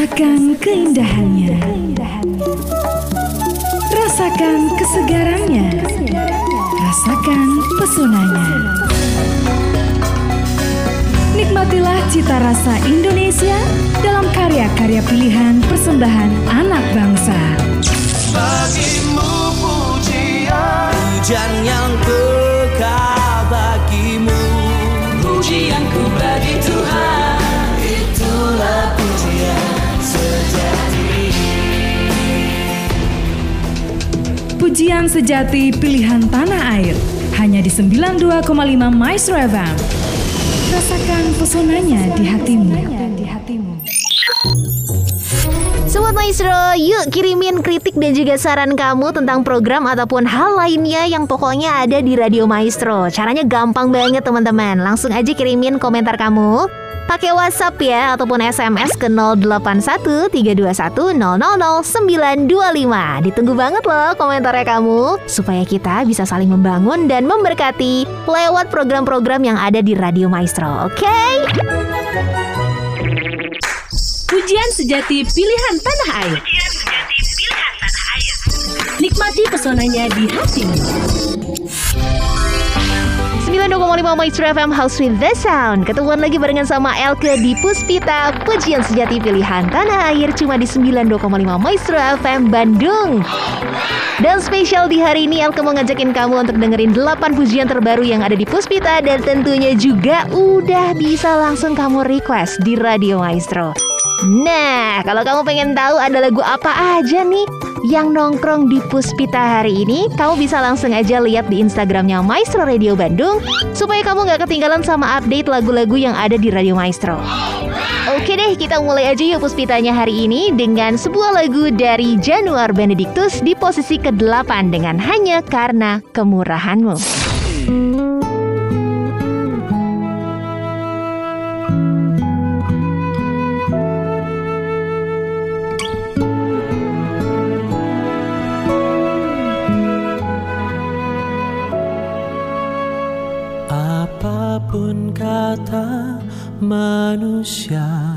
Rasakan keindahannya. Rasakan kesegarannya. Rasakan pesonanya. Nikmatilah cita rasa Indonesia dalam karya-karya pilihan persembahan anak bangsa. Bagimu pujian Pujian yang kekal bagimu Pujianku bagi Tuhan Pujian sejati pilihan tanah air hanya di 92,5 Maestro FM. Rasakan pesonanya di hatimu. Di hatimu. Sobat Maestro, yuk kirimin kritik dan juga saran kamu tentang program ataupun hal lainnya yang pokoknya ada di Radio Maestro. Caranya gampang banget teman-teman. Langsung aja kirimin komentar kamu. Pakai WhatsApp ya ataupun SMS ke 081321000925. Ditunggu banget loh komentarnya kamu supaya kita bisa saling membangun dan memberkati lewat program-program yang ada di Radio Maestro. Oke? Pujian sejati pilihan tanah air. Nikmati pesonanya di hatimu. 92,5 Maestro FM House with the Sound. Ketemuan lagi barengan sama Elke di Puspita. Pujian sejati pilihan tanah air Cuma di 92,5 Maestro FM Bandung. Dan spesial di hari ini Elke mau ngajakin kamu untuk dengerin 8 pujian terbaru yang ada di Puspita. Dan tentunya juga udah bisa langsung kamu request di Radio Maestro. Nah, kalau kamu pengen tahu ada lagu apa aja nih yang nongkrong di Puspita hari ini, kamu bisa langsung aja lihat di Instagramnya Maestro Radio Bandung supaya kamu nggak ketinggalan sama update lagu-lagu yang ada di Radio Maestro. Oke deh, kita mulai aja yuk Puspitanya hari ini dengan sebuah lagu dari Januar Benedictus di posisi ke-8 dengan Hanya Karena Kemurahanmu. Manusia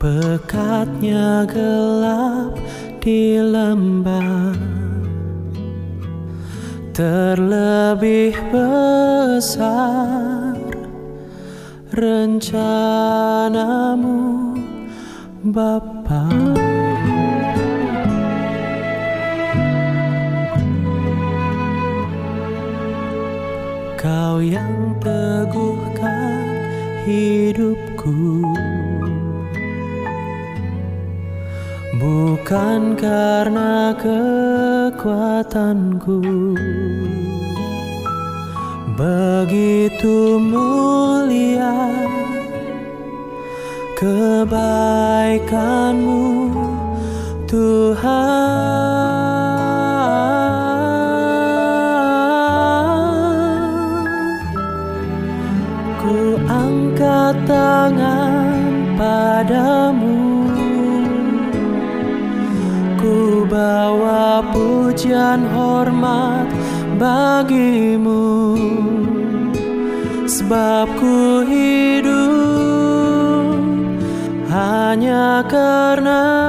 Pekatnya gelap di lembah Terlebih besar rencanamu Bapa. Hidupku. Bukan karena kekuatanku. Begitu mulia Kebaikanmu Tuhan tangan padamu. Ku bawa pujian hormat bagimu. Sebab ku hidup hanya karena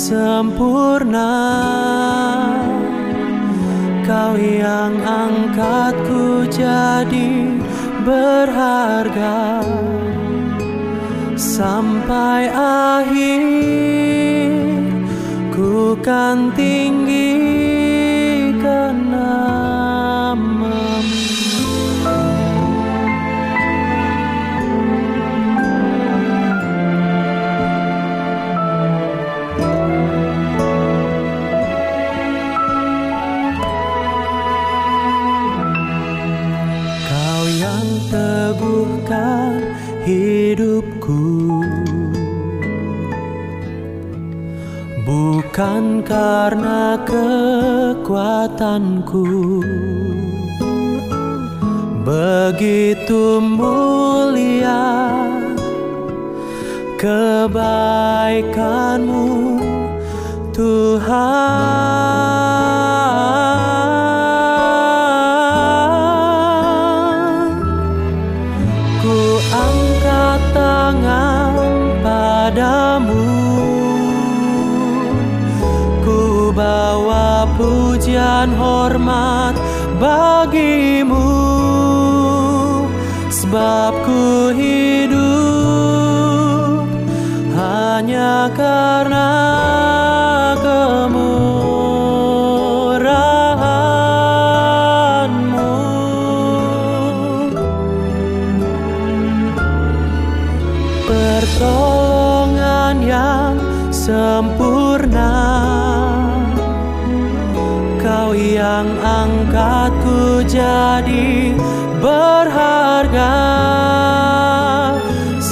sempurna. Kau yang angkatku jadi berharga. Sampai akhir ku kan tinggikan Begitu mulia kebaikanmu.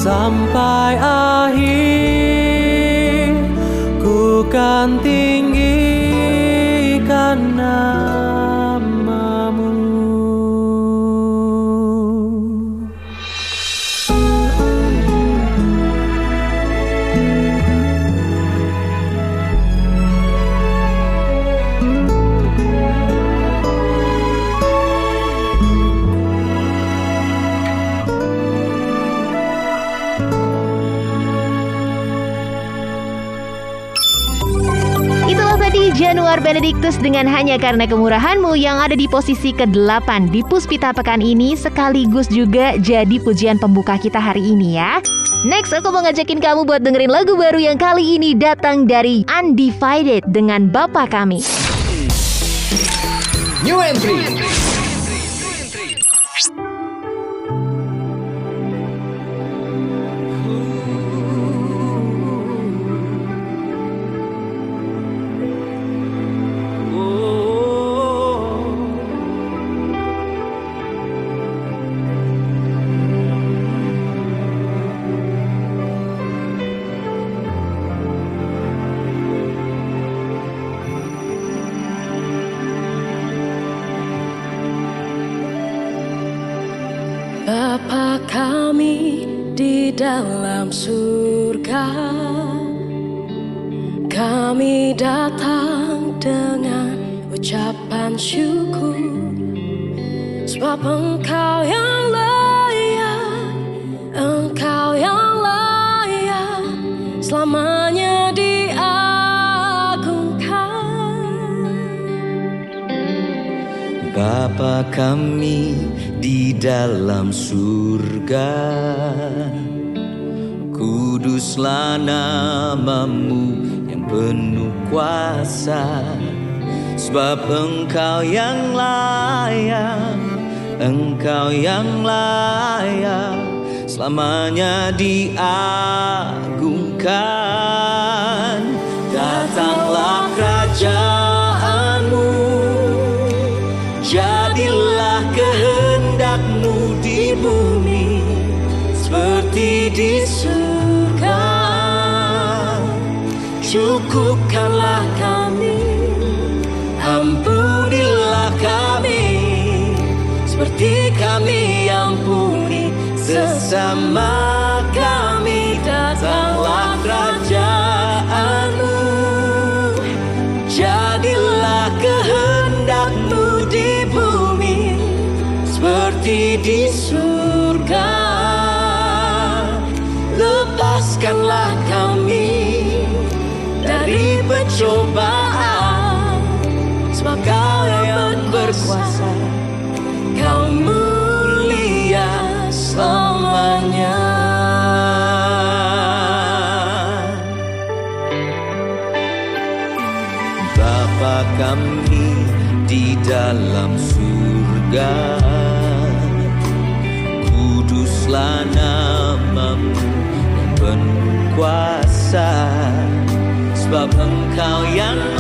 Sampai akhir Benedictus dengan hanya karena kemurahanmu yang ada di posisi ke-8 di Puspita pekan ini sekaligus juga jadi pujian pembuka kita hari ini ya. Next aku mau ngajakin kamu buat dengerin lagu baru yang kali ini datang dari Undivided dengan Bapak Kami. New entry. Surga. Kami datang dengan ucapan syukur. Sebab engkau yang layak Engkau yang layak Selamanya diagungkan. Bapa kami di dalam surga Kuduslah namamu yang penuh kuasa Sebab engkau yang layak Engkau yang layak Selamanya diagungkan. Datanglah kerajaanmu Cukupkanlah kami. Ampunilah kami. Seperti kami ampuni Sesama Pencobaan Sebab kau yang berkuasa. Kau mulia selamanya. Bapa kami di dalam surga. Kuduslah namamu yang penuh kuasa Sebab engkau yang layak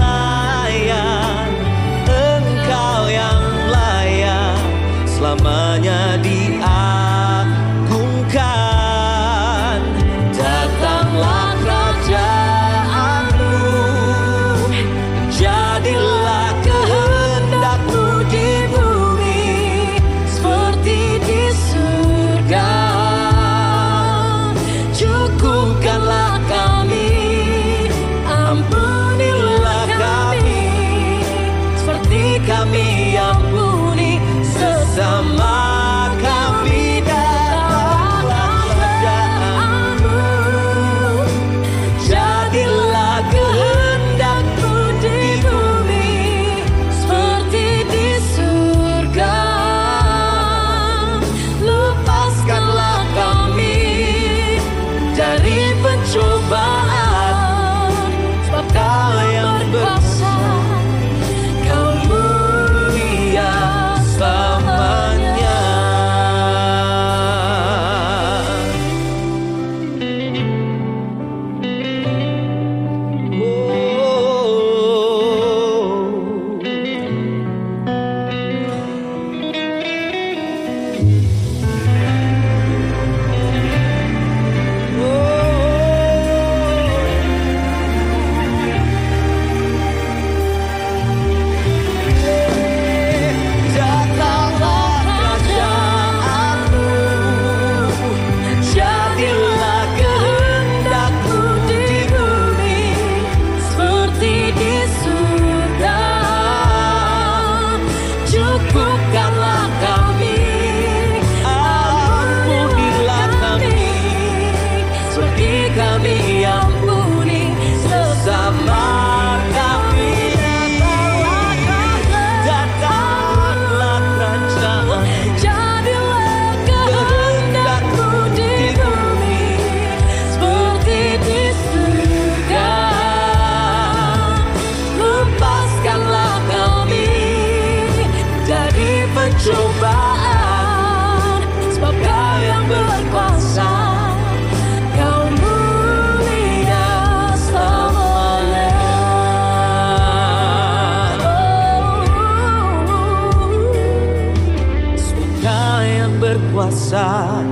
yang berkuasa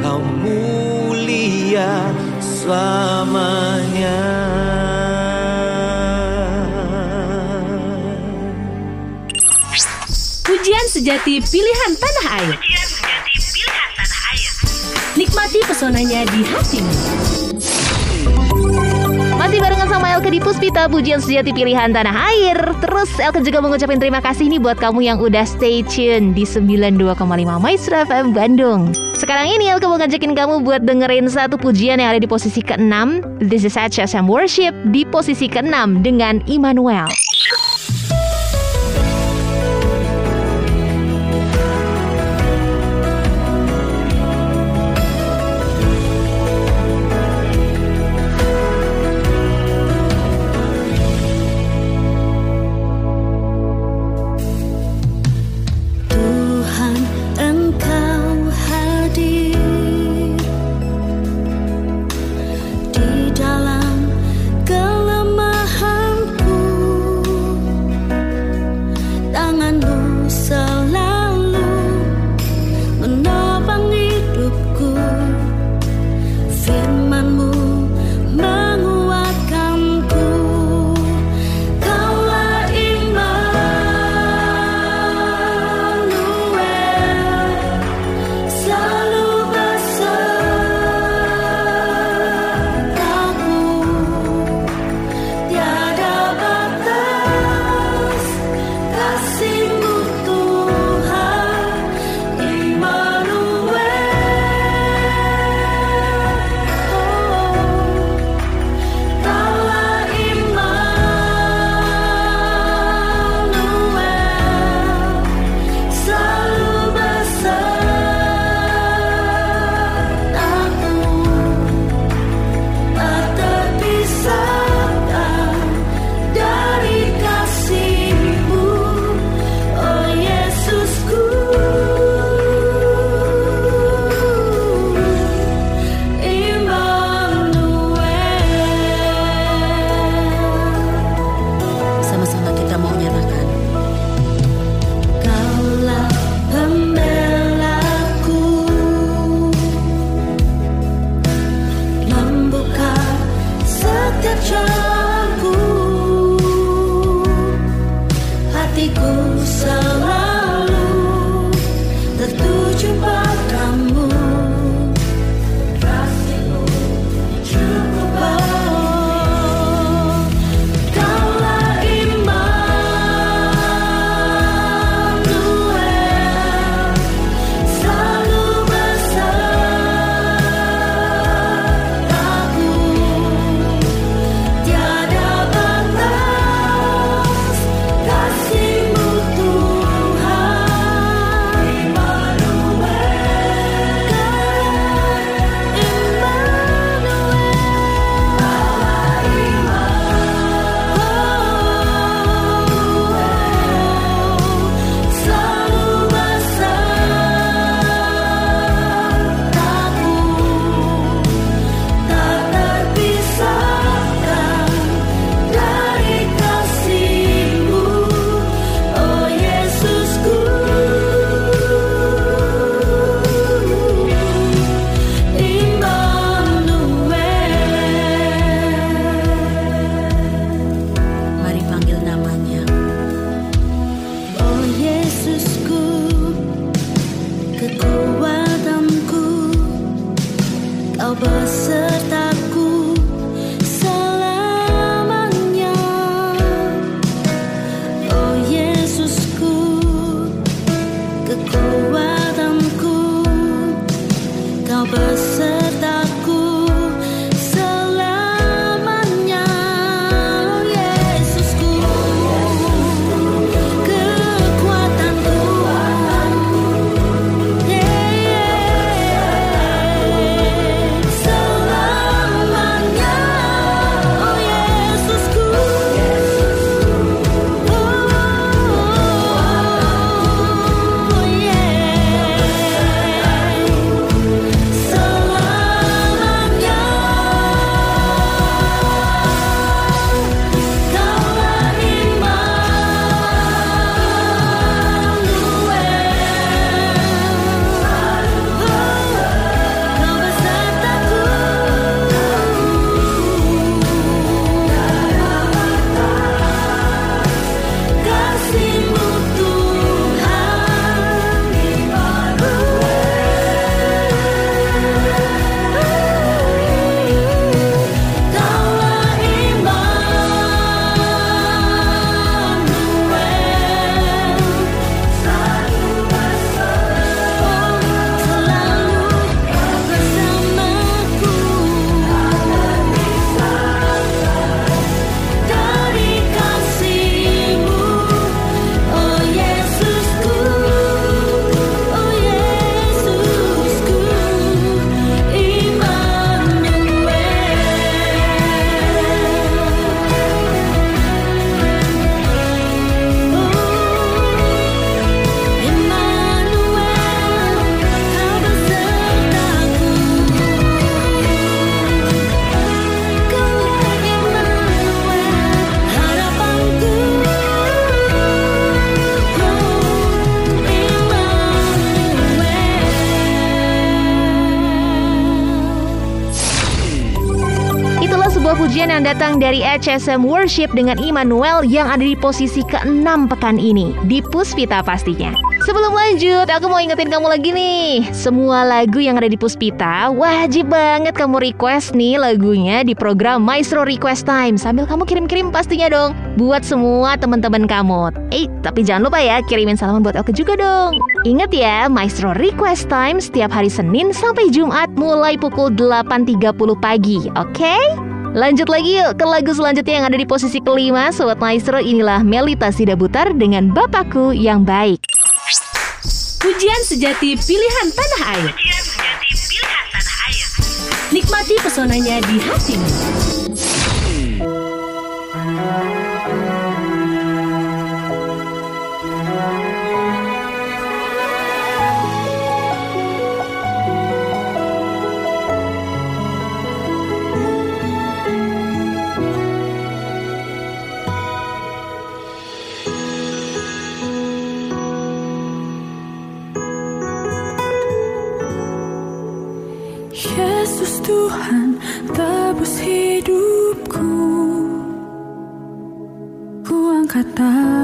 Kau mulia selamanya Pujian sejati pilihan tanah air. Nikmati pesonanya di hatimu. Sama Elke di Puspita Pujian Sejati Pilihan Tanah Air. Terus Elke juga mengucapkan terima kasih nih buat kamu yang udah stay tune di 92,5 Maestro FM Bandung. Sekarang ini Elke mau ngajakin kamu buat dengerin satu pujian yang ada di posisi ke-6 This is HSM Worship di posisi ke-6 dengan Immanuel pujian yang datang dari HSM Worship dengan Immanuel yang ada di posisi ke-6 pekan ini. Di Puspita pastinya. Sebelum lanjut, aku mau ingetin kamu lagi nih. Semua lagu yang ada di Puspita wajib banget kamu request nih lagunya di program Maestro Request Time. Sambil kamu kirim-kirim pastinya dong. Buat semua teman-teman kamu. Eh, tapi jangan lupa ya kirimin salaman buat aku juga dong. Ingat ya, Maestro Request Time setiap hari Senin sampai Jumat mulai pukul 8.30 pagi, oke? Lanjut lagi yuk ke lagu selanjutnya yang ada di posisi kelima Sobat Maestro inilah Melita Sidabutar dengan Bapakku yang Baik Pujian sejati pilihan tanah air. Nikmati pesonanya di hatimu. Tuhan tebus hidupku. Ku angkat tanganku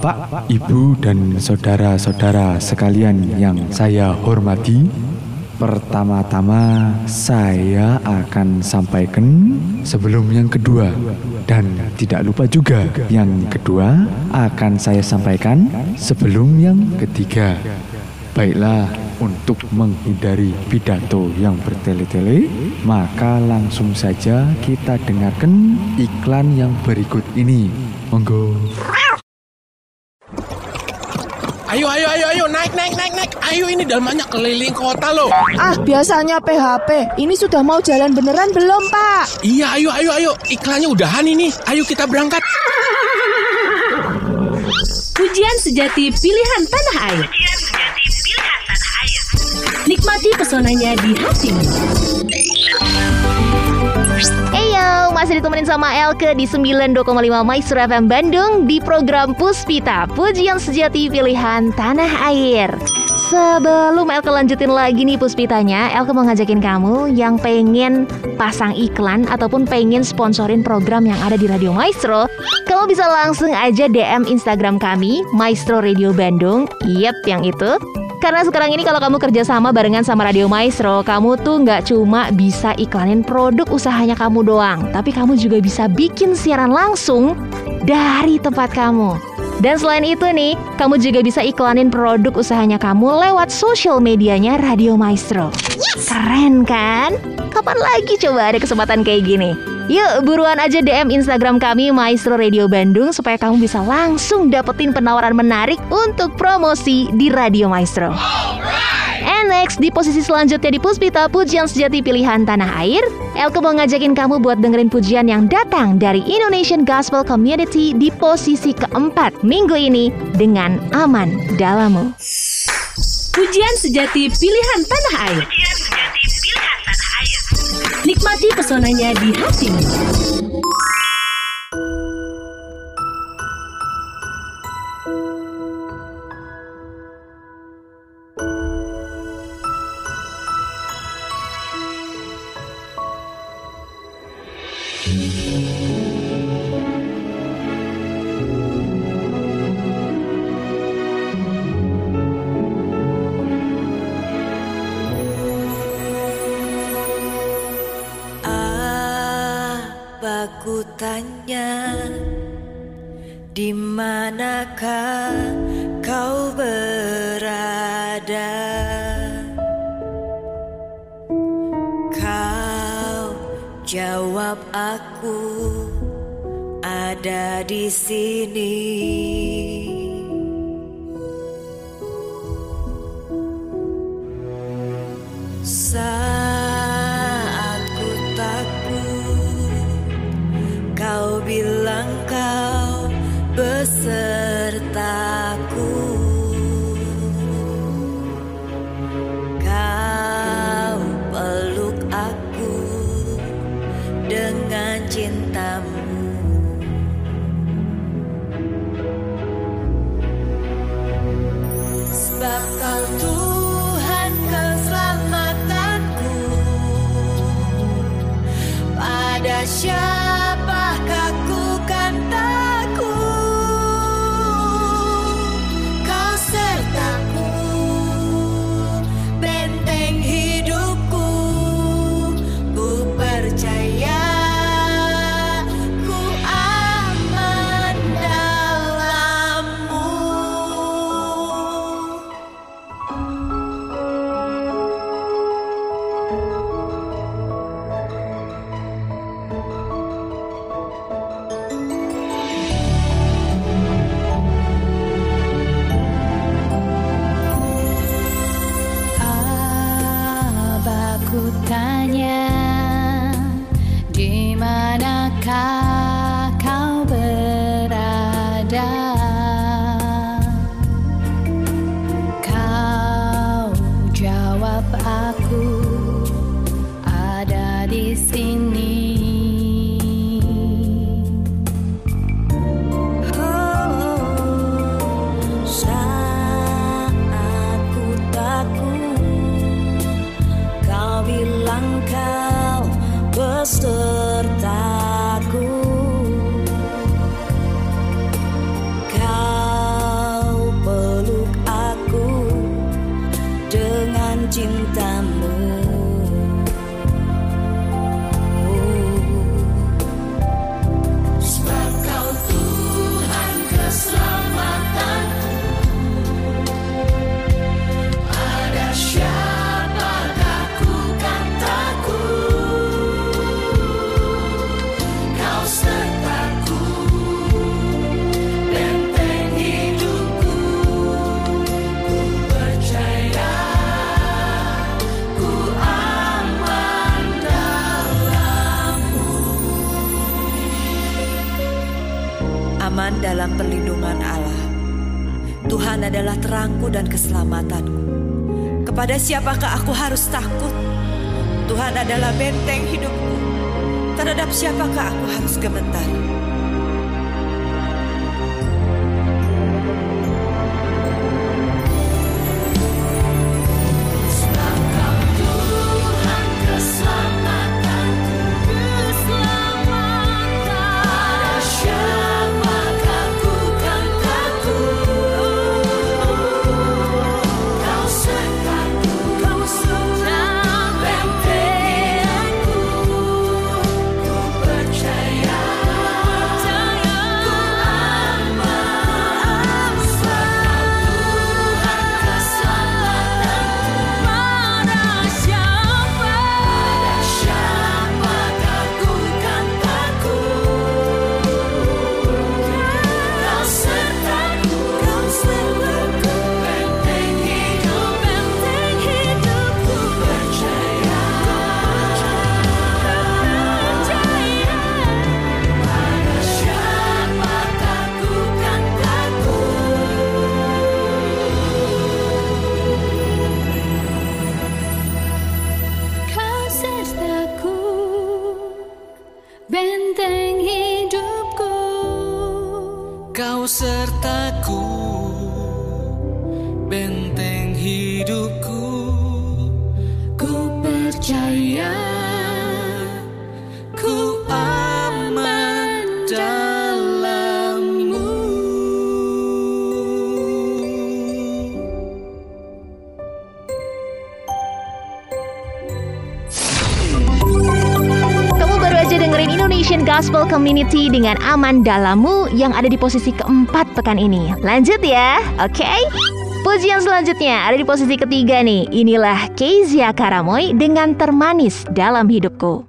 Bapak, Ibu, dan saudara-saudara sekalian yang saya hormati, Pertama-tama saya akan sampaikan sebelum yang kedua dan tidak lupa juga yang kedua akan saya sampaikan sebelum yang ketiga. Baiklah, untuk menghindari pidato yang bertele-tele, maka langsung saja kita dengarkan iklan yang berikut ini. Monggo. Ayo, ayo, ayo, naik, naik, naik, naik. Ayo ini dalmannya keliling kota loh. Ah, biasanya PHP. Ini sudah mau jalan beneran belum, Pak? Iya, ayo, ayo, ayo. Iklannya udahan ini. Ayo kita berangkat. Pujian sejati pilihan tanah air. Nikmati pesonanya di hatimu. Eyo, masih ditemenin sama Elke di 92,5 Maestro FM Bandung di program Puspita, Pujian Sejati Pilihan Tanah Air. Sebelum Elke lanjutin lagi nih Puspitanya, Elke mau ngajakin kamu yang pengen pasang iklan ataupun pengen sponsorin program yang ada di Radio Maestro, kamu bisa langsung aja DM Instagram kami, Maestro Radio Bandung. Yep, yang itu. Karena sekarang ini kalau kamu kerja sama barengan sama Radio Maestro, kamu tuh nggak cuma bisa iklanin produk usahanya kamu doang, tapi kamu juga bisa bikin siaran langsung dari tempat kamu. Dan selain itu nih, kamu juga bisa iklanin produk usahanya kamu lewat sosial medianya Radio Maestro. Keren kan? Kapan lagi coba ada kesempatan kayak gini? Yuk buruan aja DM Instagram kami Maestro Radio Bandung supaya kamu bisa langsung dapetin penawaran menarik untuk promosi di Radio Maestro. And next, di posisi selanjutnya di Puspita Pujian Sejati Pilihan Tanah Air, Elke mau ngajakin kamu buat dengerin pujian yang datang dari Indonesian Gospel Community di posisi keempat minggu ini dengan Aman Dalammu. Pujian sejati pilihan tanah air. Nikmati pesonanya di hatimu. Kau berada? Kau jawab aku ada di sini berada Kepada siapakah aku harus takut? Tuhan adalah benteng hidupku. Terhadap siapakah aku harus gemetar? Indonesian Gospel Community dengan Aman Dalammu yang ada di posisi keempat pekan ini. Lanjut ya, oke? Pujian selanjutnya ada di posisi ketiga nih. Inilah Kezia Karamoy dengan Termanis Dalam Hidupku.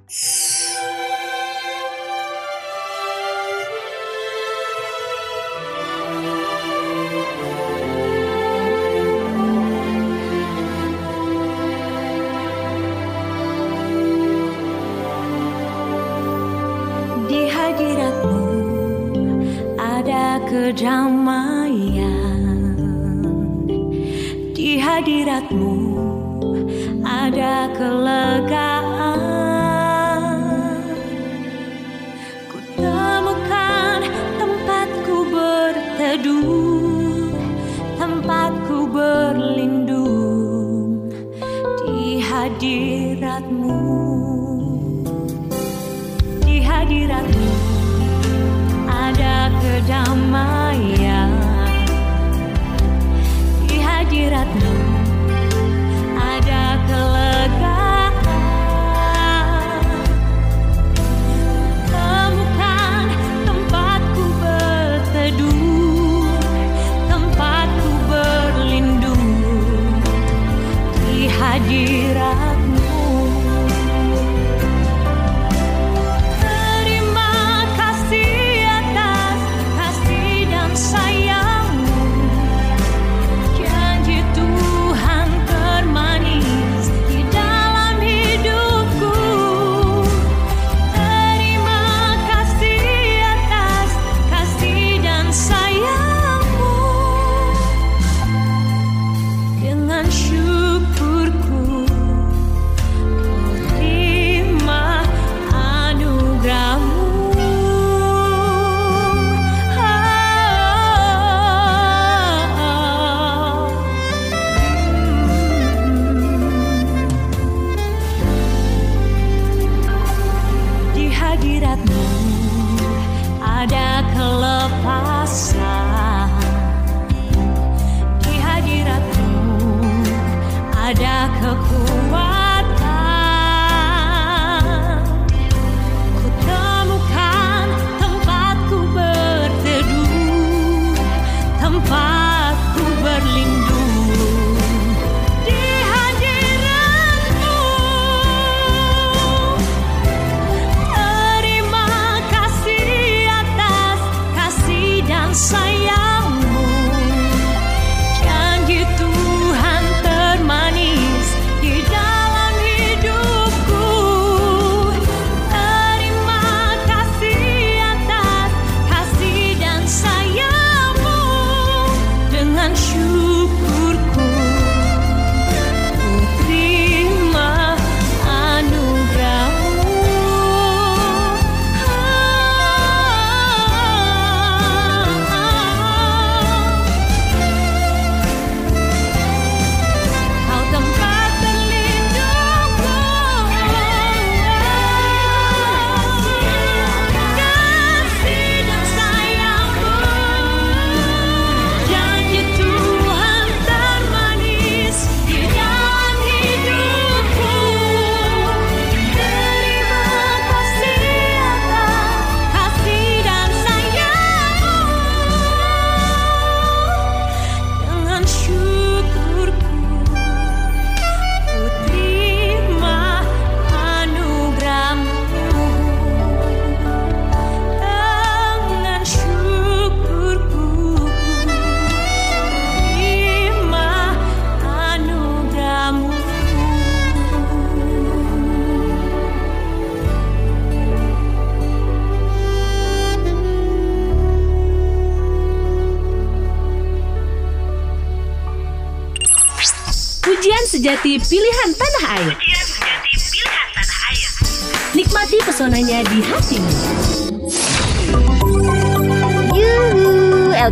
Ada kedamaian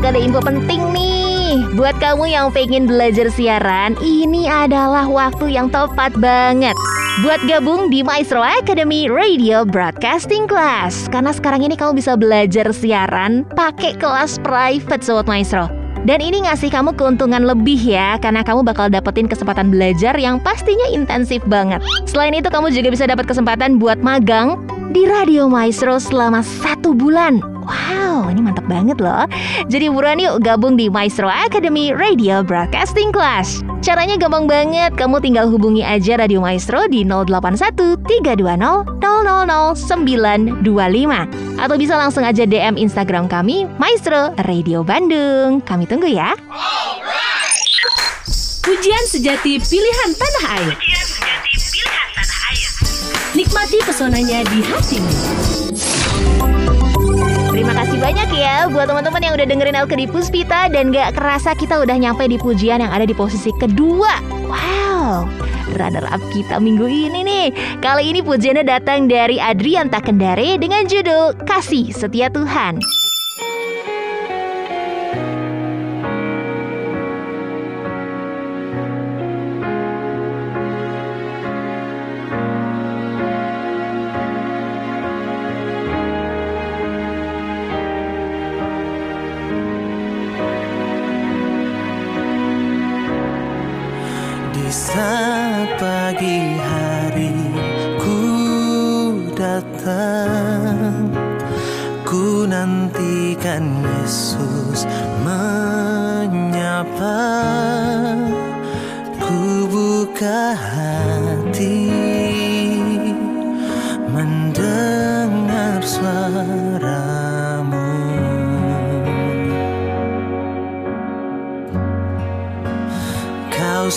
LK ada info penting nih. Buat kamu yang pengen belajar siaran, ini adalah waktu yang tepat banget. Buat gabung di Maestro Academy Radio Broadcasting Class Karena sekarang ini kamu bisa belajar siaran pakai kelas private Sobat Maestro dan ini ngasih kamu keuntungan lebih ya Karena kamu bakal dapetin kesempatan belajar yang pastinya intensif banget Selain itu kamu juga bisa dapat kesempatan buat magang di Radio Maestro selama satu bulan Wow, ini mantap banget loh. Jadi buruan yuk gabung di Maestro Academy Radio Broadcasting Class. Caranya gampang banget, kamu tinggal hubungi aja Radio Maestro di 081 320 000 925 Atau bisa langsung aja DM Instagram kami Maestro Radio Bandung. Kami tunggu ya. Pujian sejati pilihan tanah air. Nikmati pesonanya di hatimu. Banyak ya buat teman-teman yang udah dengerin Elke di Puspita dan gak kerasa kita udah nyampe di pujian yang ada di posisi kedua. Wow, runner up kita minggu ini nih. Kali ini pujiannya datang dari Adrian Takendare dengan judul Kasih Setia Tuhan. Saat pagi hari ku datang Ku nantikan Yesus menyapa. Ku buka hati Mendengar suaramu. Kau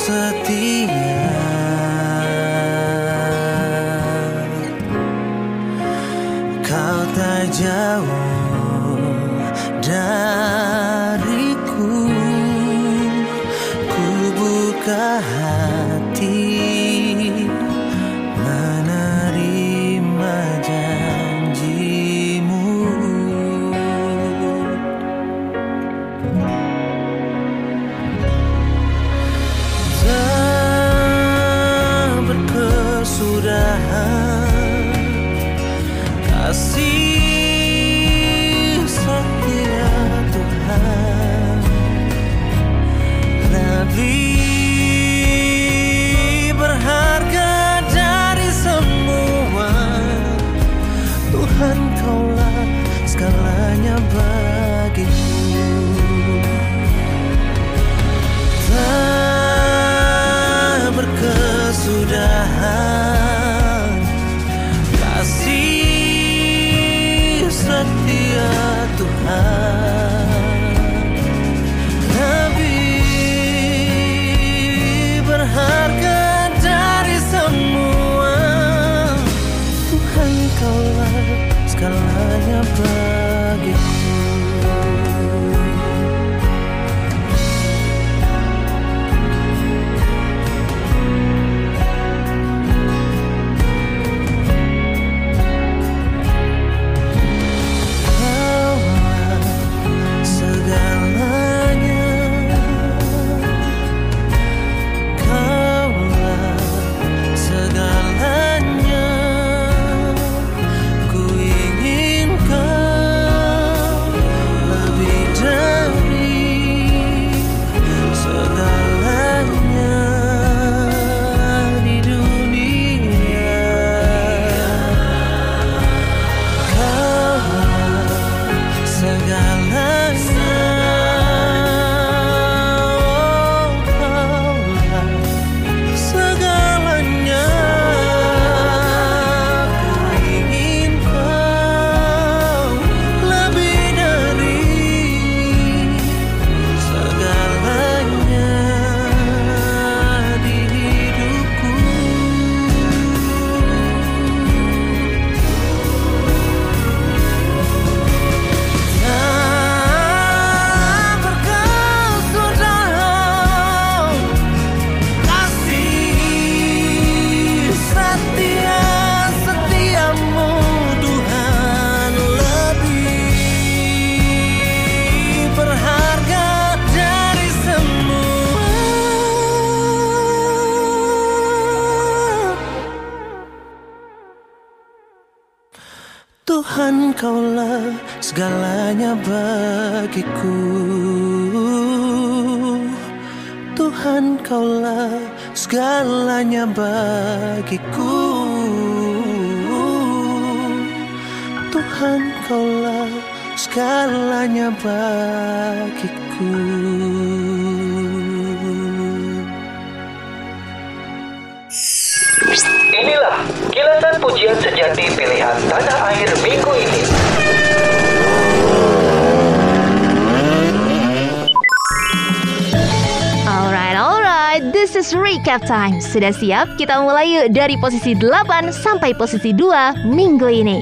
recap time. Sudah siap? Kita mulai yuk dari posisi 8 sampai posisi 2 minggu ini.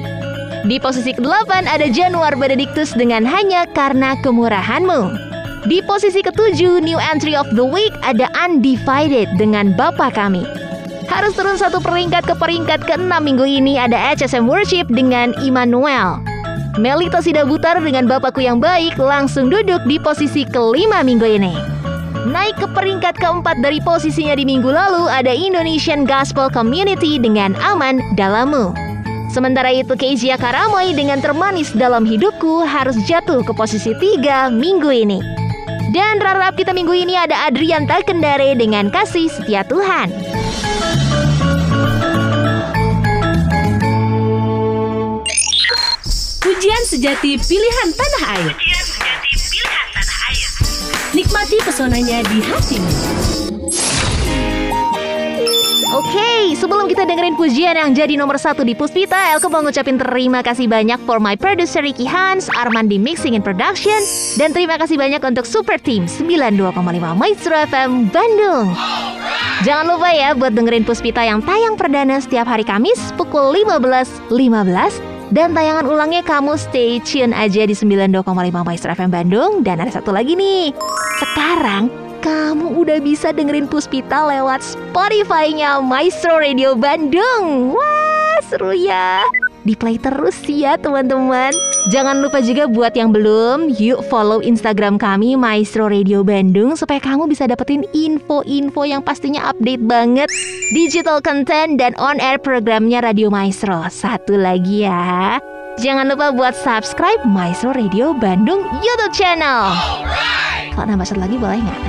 Di posisi ke-8 ada Januar Benedictus dengan Hanya Karena Kemurahanmu. Di posisi ke-7, new entry of the week ada Undivided dengan Bapa Kami. Harus turun satu peringkat ke peringkat ke-6 minggu ini ada HSM Worship dengan Immanuel. Melita Sidabutar dengan Bapakku yang Baik langsung duduk di posisi kelima minggu ini. Naik ke peringkat keempat dari posisinya di minggu lalu ada Indonesian Gospel Community dengan Aman Dalammu. Sementara itu Kezia Karamoy dengan Termanis Dalam Hidupku harus jatuh ke posisi tiga minggu ini. Dan rarap kita minggu ini ada Adrian Takendare dengan Kasih Setia Tuhan. Pujian sejati pilihan tanah air. Nikmati pesonanya di hatimu. Oke, sebelum kita dengerin pujian yang jadi nomor satu di Puspita, Elke mau ngucapin terima kasih banyak for my producer Ricky Hans, Arman di Mixing and Production, dan terima kasih banyak untuk Super Team 92,5 Maestro FM Bandung. Jangan lupa ya buat dengerin Puspita yang tayang perdana setiap hari Kamis pukul 15.15 dan tayangan ulangnya kamu stay tune aja di 92,5 Maestro FM Bandung dan ada satu lagi nih. Sekarang kamu udah bisa dengerin Puspita lewat Spotify-nya Maestro Radio Bandung. Wah, seru ya. Di play terus ya teman-teman. Jangan lupa juga buat yang belum, yuk follow Instagram kami Maestro Radio Bandung supaya kamu bisa dapetin info-info yang pastinya update banget digital content dan on air programnya Radio Maestro. Satu lagi ya. Jangan lupa buat subscribe Maestro Radio Bandung YouTube channel. Kalau nambah satu lagi boleh nggak?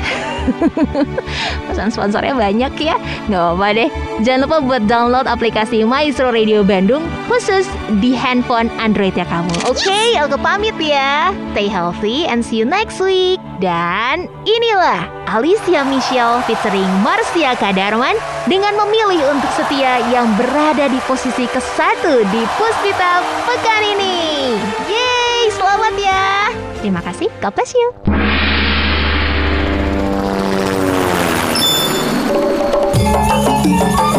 Pesan sponsornya banyak ya. Nggak apa-apa deh. Jangan lupa buat download aplikasi Maestro Radio Bandung Khusus di handphone Android ya kamu. Oke, okay, aku pamit ya. Stay healthy and see you next week. Dan inilah Alicia Michelle featuring Marcia Kadarman Dengan memilih untuk setia yang berada di posisi ke satu di Puspita pekan ini. Yeay, selamat ya. Terima kasih, God bless you Pujian